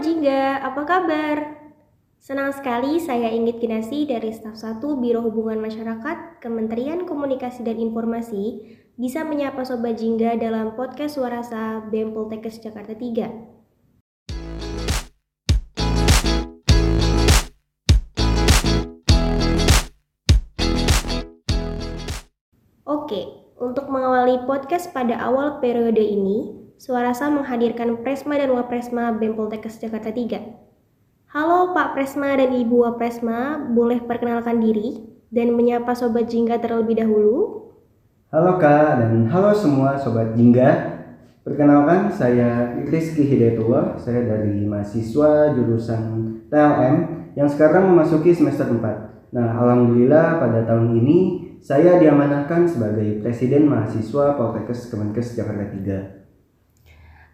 Jingga, apa kabar? Senang sekali saya Inggit Kinasi dari staf 1 Biro Hubungan Masyarakat Kementerian Komunikasi dan Informasi bisa menyapa Sobat Jingga dalam podcast Suarasa BEM Poltekkes Jakarta 3. Oke, untuk mengawali podcast pada awal periode ini, Suarasa menghadirkan Presma dan Wapresma BEM Poltekkes Jakarta 3. Halo Pak Presma dan Ibu Wapresma, boleh perkenalkan diri dan menyapa Sobat Jingga terlebih dahulu? Halo Kak dan halo semua Sobat Jingga. Perkenalkan saya Rizky Hidayatullah, saya dari mahasiswa jurusan TLM yang sekarang memasuki semester 4. Nah, Alhamdulillah pada tahun ini saya diamanahkan sebagai Presiden Mahasiswa Poltekkes Kemenkes Jakarta 3.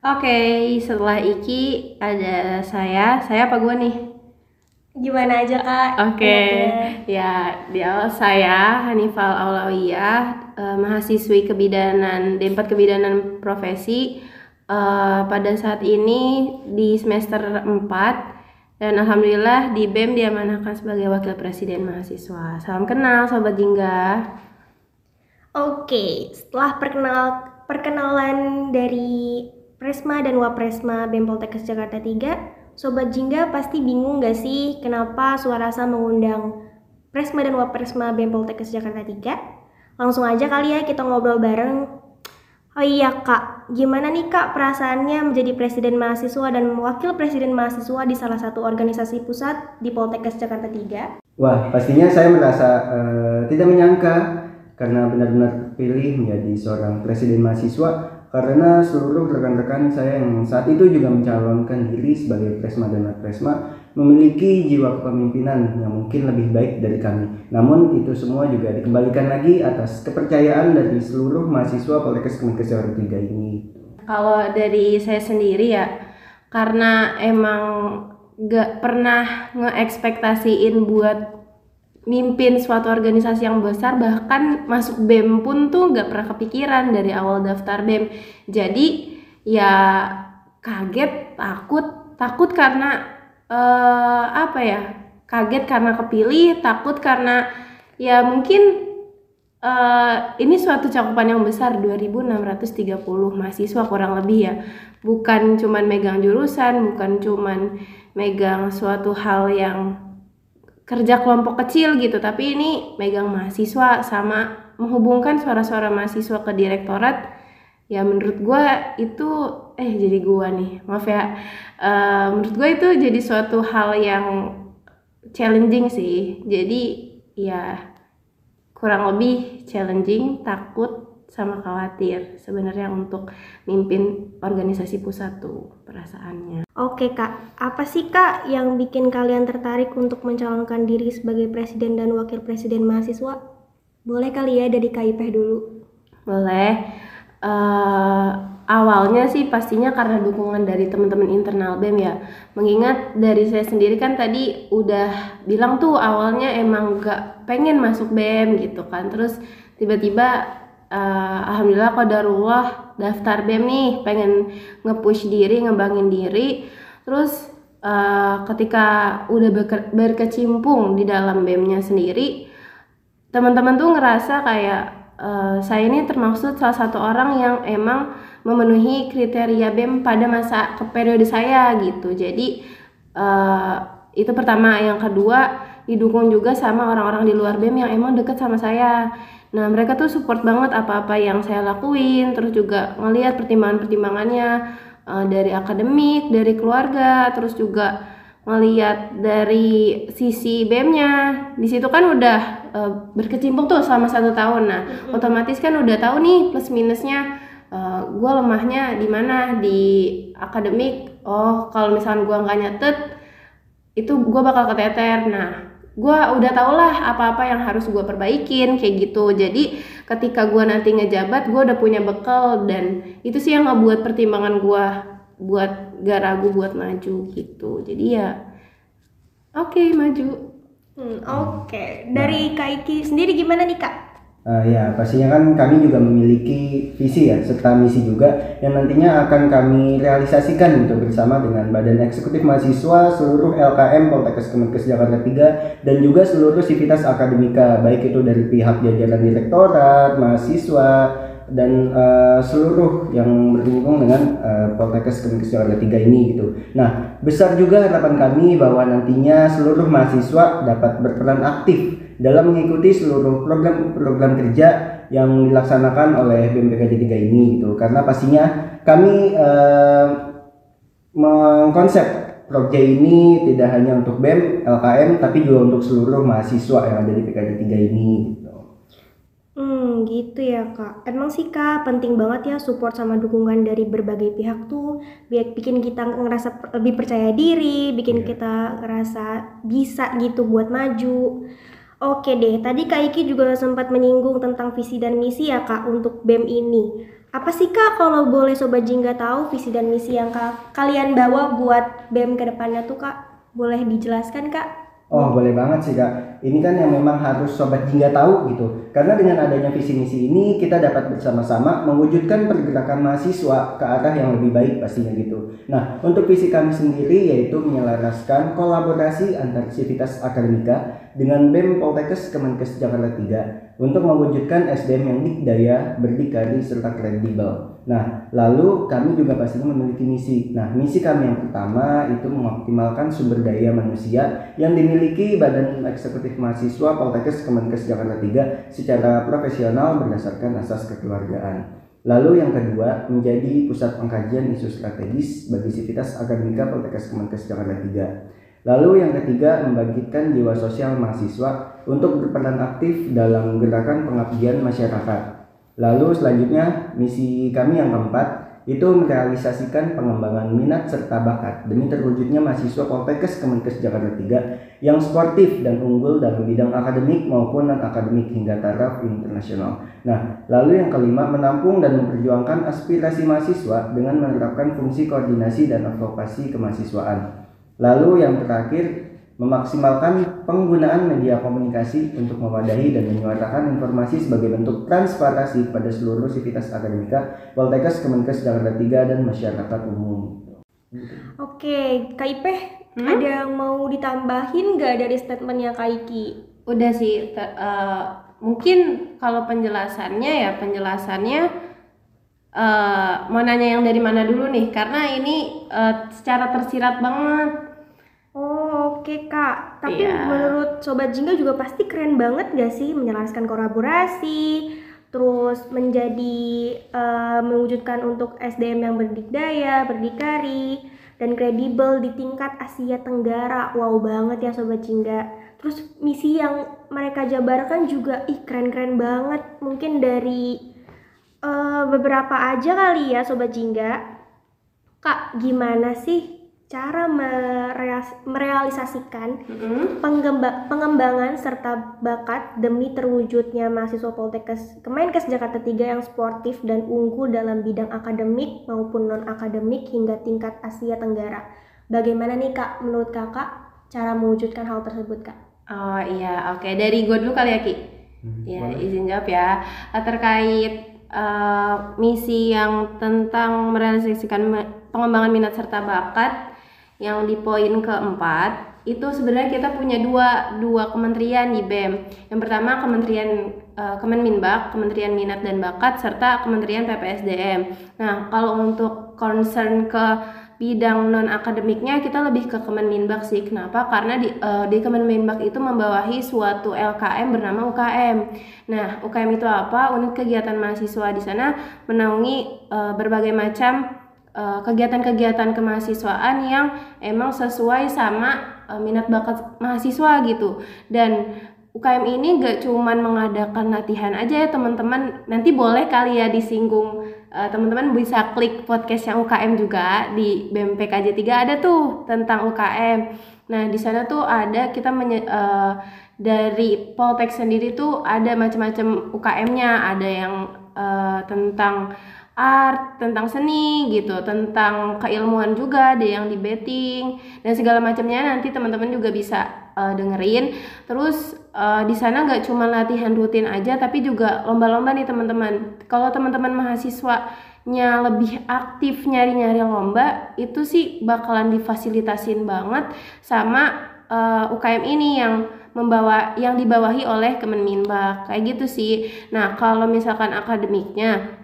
Oke, setelah Iki ada saya. Saya apa gue nih? Gimana aja kak? Oke, ya di awal saya Hanifal Aulawiyah, eh, mahasiswi kebidanan D4 Kebidanan Profesi. Eh, pada saat ini di semester 4 dan alhamdulillah di BEM diamanahkan sebagai wakil presiden mahasiswa. Salam kenal sobat Jingga. Oke, setelah perkenal perkenalan dari Presma dan Wapresma BEM Poltekkes Jakarta 3, Sobat Jingga pasti bingung gak sih kenapa Suarasa mengundang Presma dan Wapresma BEM Poltekkes Jakarta 3? Langsung aja kali ya kita ngobrol bareng. Oh iya kak, gimana nih kak perasaannya menjadi presiden mahasiswa dan wakil presiden mahasiswa di salah satu organisasi pusat di Poltekkes Jakarta 3? Wah, pastinya saya merasa uh, tidak menyangka karena benar-benar terpilih menjadi seorang presiden mahasiswa karena seluruh rekan-rekan saya yang saat itu juga mencalonkan diri sebagai Presma dan Presma memiliki jiwa kepemimpinan yang mungkin lebih baik dari kami. Namun itu semua juga dikembalikan lagi atas kepercayaan dari seluruh mahasiswa Poltekkes Kemenkes Jakarta 3 ini. Kalau dari saya sendiri ya, karena emang gak pernah ngeekspektasiin buat mimpin suatu organisasi yang besar bahkan masuk BEM pun tuh nggak pernah kepikiran dari awal daftar BEM jadi ya kaget takut takut karena uh, apa ya kaget karena kepilih takut karena ya mungkin uh, ini suatu cakupan yang besar 2630 mahasiswa kurang lebih ya. Bukan cuman megang jurusan bukan cuman megang suatu hal yang kerja kelompok kecil gitu tapi ini megang mahasiswa sama menghubungkan suara-suara mahasiswa ke direktorat. Ya menurut gue itu eh jadi gue nih maaf ya. Uh, menurut gue itu jadi suatu hal yang challenging sih. Jadi ya kurang lebih challenging takut sama khawatir sebenarnya untuk mimpin organisasi pusat tuh perasaannya. Oke kak, apa sih kak yang bikin kalian tertarik untuk mencalonkan diri sebagai presiden dan wakil presiden mahasiswa? Boleh kali ya dari KIP dulu. Boleh. Uh, awalnya sih pastinya karena dukungan dari teman-teman internal BEM ya. Mengingat dari saya sendiri kan tadi udah bilang tuh awalnya emang gak pengen masuk BEM gitu kan. Terus tiba-tiba uh, alhamdulillah qadarullah daftar BEM nih pengen nge-push diri ngembangin diri. Terus uh, ketika udah berke berkecimpung di dalam BEM-nya sendiri teman-teman tuh ngerasa kayak uh, saya ini termaksud salah satu orang yang emang memenuhi kriteria BEM pada masa ke periode saya gitu. Jadi uh, itu pertama. Yang kedua didukung juga sama orang-orang di luar BEM yang emang deket sama saya Nah mereka tuh support banget apa-apa yang saya lakuin, terus juga ngelihat pertimbangan-pertimbangannya uh, dari akademik, dari keluarga, terus juga ngelihat dari sisi BEM-nya. Di situ kan udah uh, berkecimpung tuh selama satu tahun. Nah mm-hmm. otomatis kan udah tahu nih plus minusnya. Uh, eh, gue lemahnya di mana di akademik. Oh kalau misalnya gue nggak nyatet itu gue bakal keteter. Nah gue udah tau lah apa-apa yang harus gue perbaikin kayak gitu. Jadi ketika gue nanti ngejabat gue udah punya bekal dan itu sih yang ngebuat pertimbangan gue buat gak ragu buat maju gitu. Jadi ya oke okay, maju. Hmm, oke. Okay. dari Kak Iki sendiri gimana nih kak Uh, ya, pastinya kan kami juga memiliki visi ya, serta misi juga yang nantinya akan kami realisasikan gitu bersama dengan Badan Eksekutif Mahasiswa, seluruh LKM Poltekkes Kemenkes Jakarta 3 dan juga seluruh sivitas akademika, baik itu dari pihak jajaran direktorat, mahasiswa, dan uh, seluruh yang berhubung dengan uh, Poltekkes Kemenkes Jakarta 3 ini gitu. Nah, besar juga harapan kami bahwa nantinya seluruh mahasiswa dapat berperan aktif dalam mengikuti seluruh program-program kerja yang dilaksanakan oleh BMPKJ 3 ini gitu karena pastinya kami eh, mengkonsep proyek ini tidak hanya untuk BEM, LKM tapi juga untuk seluruh mahasiswa yang ada di PKJ 3 ini gitu. Hmm, gitu ya kak. Emang sih kak penting banget ya support sama dukungan dari berbagai pihak tuh biar bikin kita ngerasa lebih percaya diri, bikin yeah. kita ngerasa bisa gitu buat maju. Oke deh, tadi Kak Iki juga sempat menyinggung tentang visi dan misi ya Kak untuk BEM ini. Apa sih Kak kalau boleh Sobat Jingga tahu visi dan misi yang Kak, kalian bawa buat BEM ke depannya tuh Kak? Boleh dijelaskan Kak? Oh boleh banget sih kak. Ini kan yang memang harus sobat jingga tahu gitu. Karena dengan adanya visi misi ini kita dapat bersama-sama mewujudkan pergerakan mahasiswa ke arah yang lebih baik pastinya gitu. Nah untuk visi kami sendiri yaitu menyelaraskan kolaborasi antar sivitas akademika dengan BEM Poltekkes Kemenkes Jakarta 3 untuk mewujudkan SDM yang dikdaya, berdikari, serta kredibel. Nah, lalu kami juga pastinya memiliki misi. Nah, misi kami yang pertama itu mengoptimalkan sumber daya manusia yang dimiliki Badan Eksekutif Mahasiswa Poltekkes Kemenkes Jakarta 3 secara profesional berdasarkan asas kekeluargaan. Lalu yang kedua, menjadi pusat pengkajian isu strategis bagi sivitas akademika Poltekkes Kemenkes Jakarta 3. Lalu yang ketiga, membangkitkan jiwa sosial mahasiswa untuk berperan aktif dalam gerakan pengabdian masyarakat Lalu selanjutnya misi kami yang keempat itu merealisasikan pengembangan minat serta bakat demi terwujudnya mahasiswa Poltekkes Kemenkes Jakarta 3 yang sportif dan unggul dalam bidang akademik maupun non akademik hingga taraf internasional. Nah, lalu yang kelima menampung dan memperjuangkan aspirasi mahasiswa dengan menerapkan fungsi koordinasi dan advokasi kemahasiswaan. Lalu yang terakhir memaksimalkan penggunaan media komunikasi untuk mewadahi dan menyuarakan informasi sebagai bentuk transparansi pada seluruh sivitas akademika, Poltekkes, Kemenkes Jakarta 3 dan masyarakat umum. Oke, Kak Ipeh, hmm? ada yang mau ditambahin nggak dari statementnya Kak Iki? Udah sih, uh, mungkin kalau penjelasannya ya penjelasannya uh, mau nanya yang dari mana dulu nih, karena ini uh, secara tersirat banget oke okay, kak, tapi yeah. menurut Sobat Jingga juga pasti keren banget gak sih menjelaskan kolaborasi, terus menjadi uh, mewujudkan untuk SDM yang berdikdaya, berdikari, dan kredibel di tingkat Asia Tenggara. Wow banget ya Sobat Jingga. Terus misi yang mereka jabarkan juga ih keren-keren banget. Mungkin dari uh, beberapa aja kali ya Sobat Jingga. Kak, gimana sih cara merealisasikan mm-hmm. pengembangan serta bakat demi terwujudnya mahasiswa Poltekkes Kemenkes Jakarta 3 yang sportif dan unggul dalam bidang akademik maupun non akademik hingga tingkat Asia Tenggara. Bagaimana nih kak menurut kakak cara mewujudkan hal tersebut kak? Oh iya oke okay. dari gue dulu kali ya Ki. Hmm, ya boleh. izin jawab ya terkait uh, misi yang tentang merealisasikan pengembangan minat serta bakat yang di poin keempat itu sebenarnya kita punya dua dua kementerian di BEM. Yang pertama Kementerian uh, Kemenminbak, Kementerian Minat dan Bakat serta Kementerian PPSDM. Nah, kalau untuk concern ke bidang non akademiknya kita lebih ke Kemenminbak sih. Kenapa? Karena di uh, di Kemenminbak itu membawahi suatu LKM bernama UKM. Nah, UKM itu apa? Unit kegiatan mahasiswa di sana menaungi uh, berbagai macam kegiatan-kegiatan kemahasiswaan yang emang sesuai sama uh, minat bakat mahasiswa gitu. Dan UKM ini gak cuman mengadakan latihan aja ya teman-teman. Nanti boleh kali ya disinggung uh, teman-teman bisa klik podcast yang UKM juga di BMPKJ 3 ada tuh tentang UKM nah di sana tuh ada kita menye uh, dari Poltek sendiri tuh ada macam-macam UKM-nya ada yang uh, tentang art, tentang seni gitu, tentang keilmuan juga ada yang di betting dan segala macamnya nanti teman-teman juga bisa uh, dengerin. Terus uh, di sana nggak cuma latihan rutin aja tapi juga lomba-lomba nih teman-teman. Kalau teman-teman mahasiswanya lebih aktif nyari-nyari lomba, itu sih bakalan difasilitasin banget sama uh, UKM ini yang membawa yang dibawahi oleh Kemenminbak kayak gitu sih. Nah, kalau misalkan akademiknya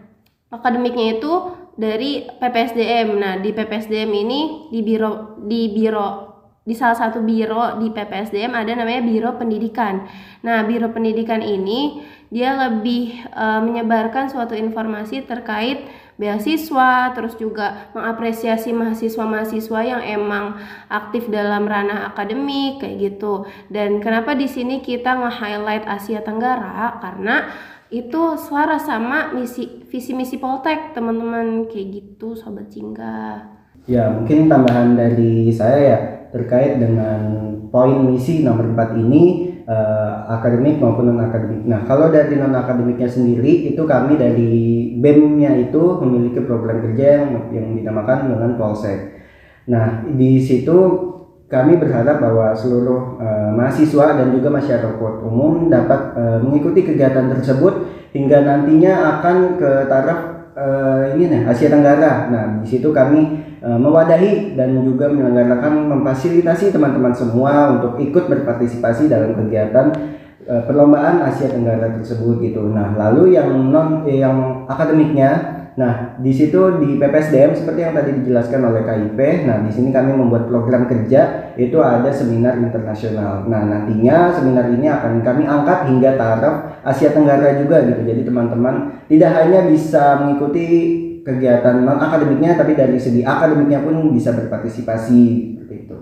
akademiknya itu dari PPSDM. Nah, di PPSDM ini di biro di biro di salah satu biro di PPSDM ada namanya Biro Pendidikan. Nah, Biro Pendidikan ini dia lebih e, menyebarkan suatu informasi terkait beasiswa, terus juga mengapresiasi mahasiswa-mahasiswa yang emang aktif dalam ranah akademik kayak gitu. Dan kenapa di sini kita nge-highlight Asia Tenggara karena itu selaras sama misi visi misi Poltek teman-teman kayak gitu sobat Jingga. Ya mungkin tambahan dari saya ya terkait dengan poin misi nomor 4 ini uh, akademik maupun non akademik. Nah kalau dari non akademiknya sendiri itu kami dari BEM-nya itu memiliki program kerja yang, yang dinamakan dengan Polsek. Nah di situ kami berharap bahwa seluruh uh, mahasiswa dan juga masyarakat umum dapat uh, mengikuti kegiatan tersebut hingga nantinya akan ke taraf uh, ini nih Asia Tenggara. Nah, di situ kami uh, mewadahi dan juga menyelenggarakan memfasilitasi teman-teman semua untuk ikut berpartisipasi dalam kegiatan uh, perlombaan Asia Tenggara tersebut gitu. Nah, lalu yang non eh, yang akademiknya Nah, di situ di PPSDM seperti yang tadi dijelaskan oleh KIP, nah di sini kami membuat program kerja itu ada seminar internasional. Nah, nantinya seminar ini akan kami angkat hingga taraf Asia Tenggara juga gitu. Jadi teman-teman tidak hanya bisa mengikuti kegiatan non akademiknya tapi dari segi akademiknya pun bisa berpartisipasi seperti itu.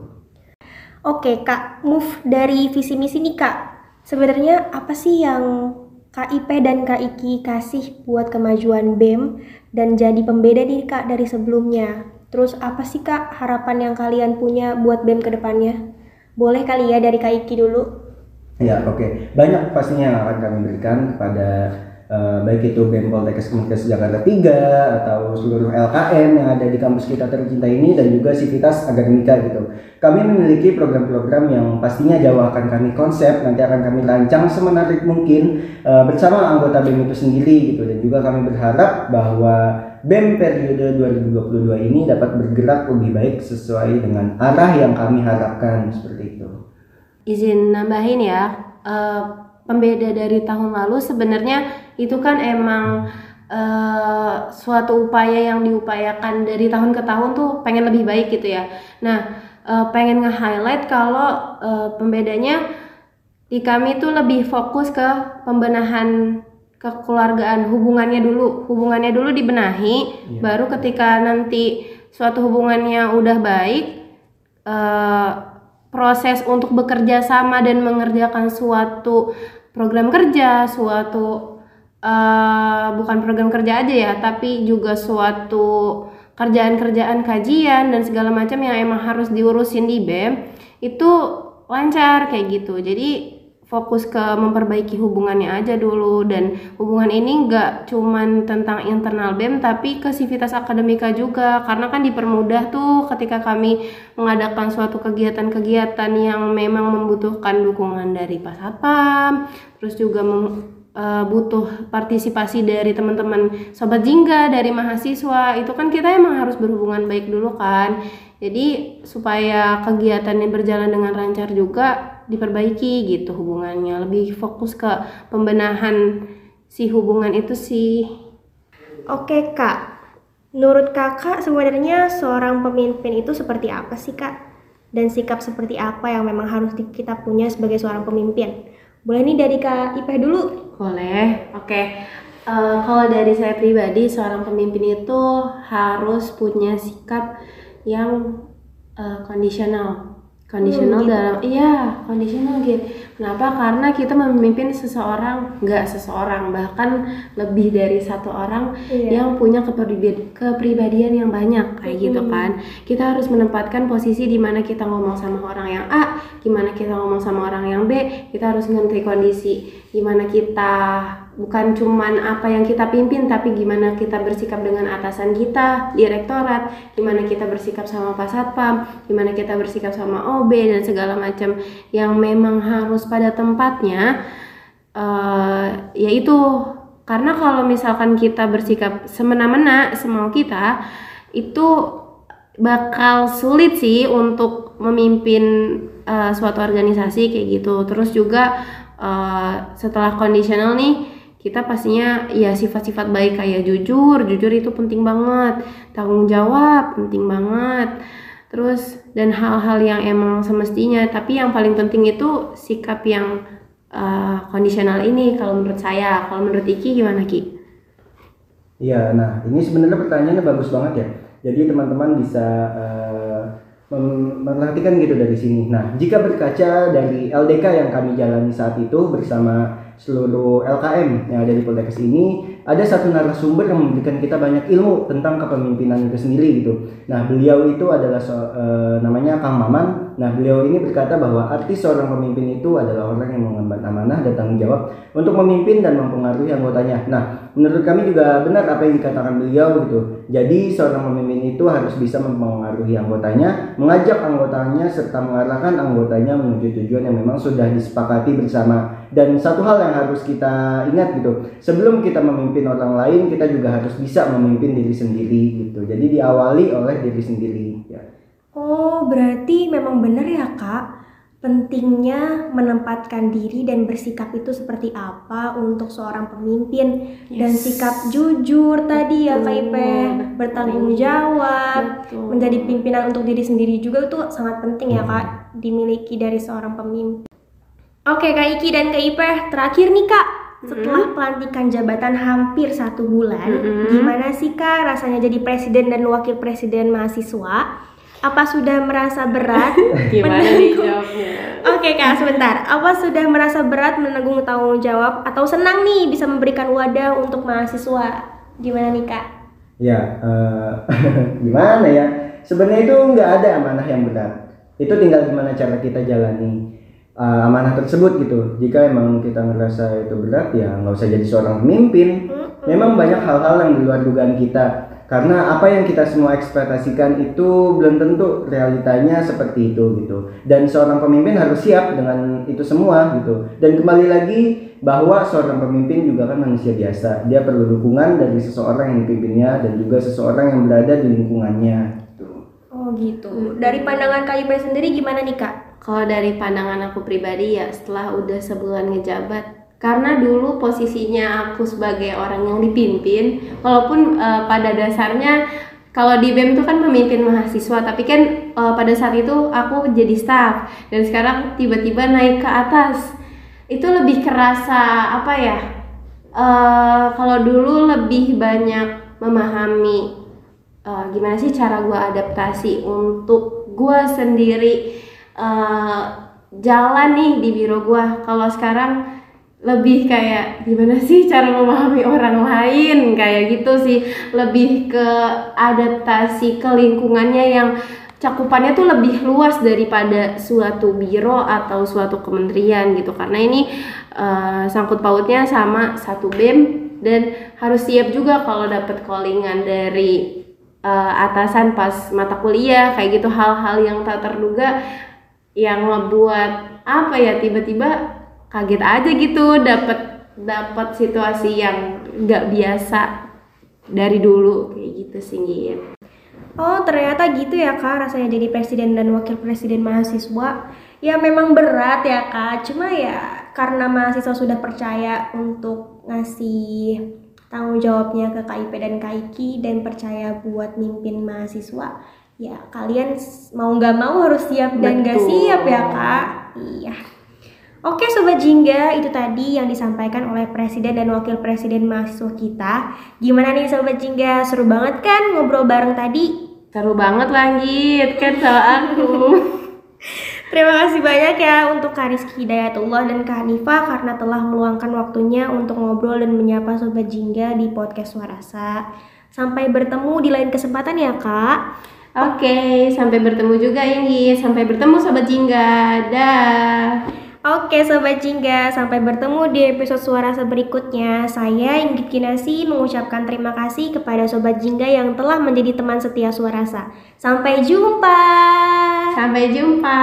Oke, Kak, move dari visi misi nih, Kak. Sebenarnya apa sih yang KIP dan KIKI kasih buat kemajuan BEM dan jadi pembeda nih Kak dari sebelumnya. Terus apa sih Kak harapan yang kalian punya buat BEM ke depannya? Boleh kali ya dari KIKI dulu? Ya oke, okay. banyak pastinya yang akan kami berikan kepada uh, baik itu BEM Poltekkes Kemenkes Jakarta 3 atau seluruh LKM yang ada di kampus kita tercinta ini dan juga Sivitas Akademika gitu. Kami memiliki program-program yang pastinya jauh akan kami konsep, nanti akan kami rancang semenarik mungkin uh, bersama anggota BEM itu sendiri gitu dan juga kami berharap bahwa BEM periode 2022 ini dapat bergerak lebih baik sesuai dengan arah yang kami harapkan seperti itu. Izin nambahin ya, uh, pembeda dari tahun lalu sebenarnya itu kan emang uh, suatu upaya yang diupayakan dari tahun ke tahun tuh pengen lebih baik gitu ya. Nah, uh, pengen nge-highlight kalau uh, pembedanya di kami tuh lebih fokus ke pembenahan kekeluargaan hubungannya dulu hubungannya dulu dibenahi yeah. baru ketika nanti suatu hubungannya udah baik uh, proses untuk bekerja sama dan mengerjakan suatu program kerja, suatu uh, bukan program kerja aja ya, tapi juga suatu kerjaan-kerjaan kajian dan segala macam yang emang harus diurusin di BEM itu lancar kayak gitu. Jadi fokus ke memperbaiki hubungannya aja dulu dan hubungan ini nggak cuman tentang internal BEM tapi ke sivitas akademika juga karena kan dipermudah tuh ketika kami mengadakan suatu kegiatan-kegiatan yang memang membutuhkan dukungan dari Pasatpam terus juga uh, butuh partisipasi dari teman-teman sobat jingga dari mahasiswa itu kan kita emang harus berhubungan baik dulu kan. Jadi supaya kegiatannya berjalan dengan lancar juga diperbaiki gitu hubungannya. Lebih fokus ke pembenahan si hubungan itu sih. Oke kak. Menurut kakak sebenarnya seorang pemimpin itu seperti apa sih kak? Dan sikap seperti apa yang memang harus kita punya sebagai seorang pemimpin? Boleh nih dari kak Ipeh dulu boleh. Oke. Uh, kalau dari saya pribadi seorang pemimpin itu harus punya sikap yang uh, kondisional Kondisional hmm, gitu. dalam iya kondisional gitu. Kenapa? Karena kita memimpin seseorang, nggak seseorang, bahkan lebih dari satu orang iya. yang punya kepribadian yang banyak kayak gitu hmm. gitu kan. Kita harus menempatkan posisi di mana kita ngomong sama orang yang A, gimana kita ngomong sama orang yang B, kita harus ngerti kondisi gimana kita bukan cuman apa yang kita pimpin tapi gimana kita bersikap dengan atasan kita direktorat gimana kita bersikap sama Pak Satpam gimana kita bersikap sama OB dan segala macam yang memang harus pada tempatnya uh, yaitu karena kalau misalkan kita bersikap semena-mena semau kita itu bakal sulit sih untuk memimpin uh, suatu organisasi kayak gitu. Terus juga uh, setelah kondisional nih kita pastinya ya sifat-sifat baik kayak jujur jujur itu penting banget tanggung jawab penting banget terus dan hal-hal yang emang semestinya tapi yang paling penting itu sikap yang uh, kondisional ini kalau menurut saya kalau menurut Iki gimana Ki? Iya, nah ini sebenarnya pertanyaannya bagus banget ya. Jadi teman-teman bisa uh, memperhatikan gitu dari sini. Nah, jika berkaca dari LDK yang kami jalani saat itu bersama seluruh LKM yang ada di Poltekkes ini ada satu narasumber yang memberikan kita banyak ilmu tentang kepemimpinan itu sendiri gitu. Nah beliau itu adalah so, e, namanya Kang Maman. Nah beliau ini berkata bahwa arti seorang pemimpin itu adalah orang yang mengemban amanah dan tanggung jawab untuk memimpin dan mempengaruhi anggotanya. Nah menurut kami juga benar apa yang dikatakan beliau gitu. Jadi seorang pemimpin itu harus bisa mempengaruhi anggotanya, mengajak anggotanya serta mengarahkan anggotanya menuju tujuan yang memang sudah disepakati bersama dan satu hal yang harus kita ingat gitu sebelum kita memimpin orang lain kita juga harus bisa memimpin diri sendiri gitu. Jadi diawali oleh diri sendiri ya. Oh berarti memang benar ya kak. Pentingnya menempatkan diri dan bersikap itu seperti apa untuk seorang pemimpin. Yes. dan sikap jujur tadi ya Kak Ipe. Bertanggung jawab. Betul. menjadi pimpinan untuk diri sendiri juga itu sangat penting ya Kak. Dimiliki dari seorang pemimpin. Oke Kak Iki dan Kak Ipeh, terakhir nih Kak, setelah mm-hmm. pelantikan jabatan hampir satu bulan, mm-hmm. gimana sih Kak rasanya jadi presiden dan wakil presiden mahasiswa? Apa sudah merasa berat? gimana nih jawabnya? Oke Kak, sebentar. Apa sudah merasa berat menanggung tanggung jawab atau senang nih bisa memberikan wadah untuk mahasiswa? Gimana nih Kak? Ya, uh, gimana ya? Sebenarnya itu nggak ada amanah yang berat. Itu tinggal gimana cara kita jalani uh, amanah tersebut gitu. Jika emang kita ngerasa itu berat ya nggak usah jadi seorang pemimpin. Memang banyak hal-hal yang di luar dugaan kita. Karena apa yang kita semua ekspektasikan itu belum tentu realitanya seperti itu gitu. Dan seorang pemimpin harus siap dengan itu semua gitu. Dan kembali lagi bahwa seorang pemimpin juga kan manusia biasa. Dia perlu dukungan dari seseorang yang dipimpinnya dan juga seseorang yang berada di lingkungannya. Gitu. oh gitu. Dari pandangan KIP sendiri gimana nih kak kalau dari pandangan aku pribadi ya setelah udah sebulan ngejabat karena dulu posisinya aku sebagai orang yang dipimpin walaupun uh, pada dasarnya kalau di BEM itu kan pemimpin mahasiswa tapi kan uh, pada saat itu aku jadi staff dan sekarang tiba-tiba naik ke atas. Itu lebih kerasa apa ya uh, kalau dulu lebih banyak memahami uh, gimana sih cara gue adaptasi untuk gue sendiri uh, jalan nih di biro gua. Kalau sekarang lebih kayak gimana sih cara memahami orang lain? Kayak gitu sih. Lebih ke adaptasi ke lingkungannya yang cakupannya tuh lebih luas daripada suatu biro atau suatu kementerian gitu. Karena ini uh, sangkut pautnya sama satu bem dan harus siap juga kalau dapat callingan dari uh, atasan pas mata kuliah kayak gitu. Hal-hal yang tak terduga yang ngebuat apa ya tiba-tiba kaget aja gitu dapat dapat situasi yang nggak biasa dari dulu kayak gitu sih. Oh ternyata gitu ya kak rasanya jadi presiden dan wakil presiden mahasiswa Ya memang berat ya kak Cuma ya karena mahasiswa sudah percaya untuk ngasih tanggung jawabnya ke KIP dan KIKI Dan percaya buat mimpin mahasiswa ya kalian mau nggak mau harus siap dan nggak siap ya kak iya Oke Sobat Jingga, itu tadi yang disampaikan oleh Presiden dan Wakil Presiden mahasiswa kita. Gimana nih Sobat Jingga? Seru banget kan ngobrol bareng tadi? Seru banget langit, kan sama aku. Terima kasih banyak ya untuk Kak Rizky Hidayatullah dan Kak Hanifa karena telah meluangkan waktunya untuk ngobrol dan menyapa Sobat Jingga di podcast Warasa. Sampai bertemu di lain kesempatan ya Kak. Oke, sampai bertemu juga ini. Sampai bertemu Sobat Jingga. Dah. Oke Sobat Jingga, sampai bertemu di episode Suara berikutnya. Saya Inggit Kinasi mengucapkan terima kasih kepada Sobat Jingga yang telah menjadi teman setia Suarasa. Sampai jumpa. Sampai jumpa.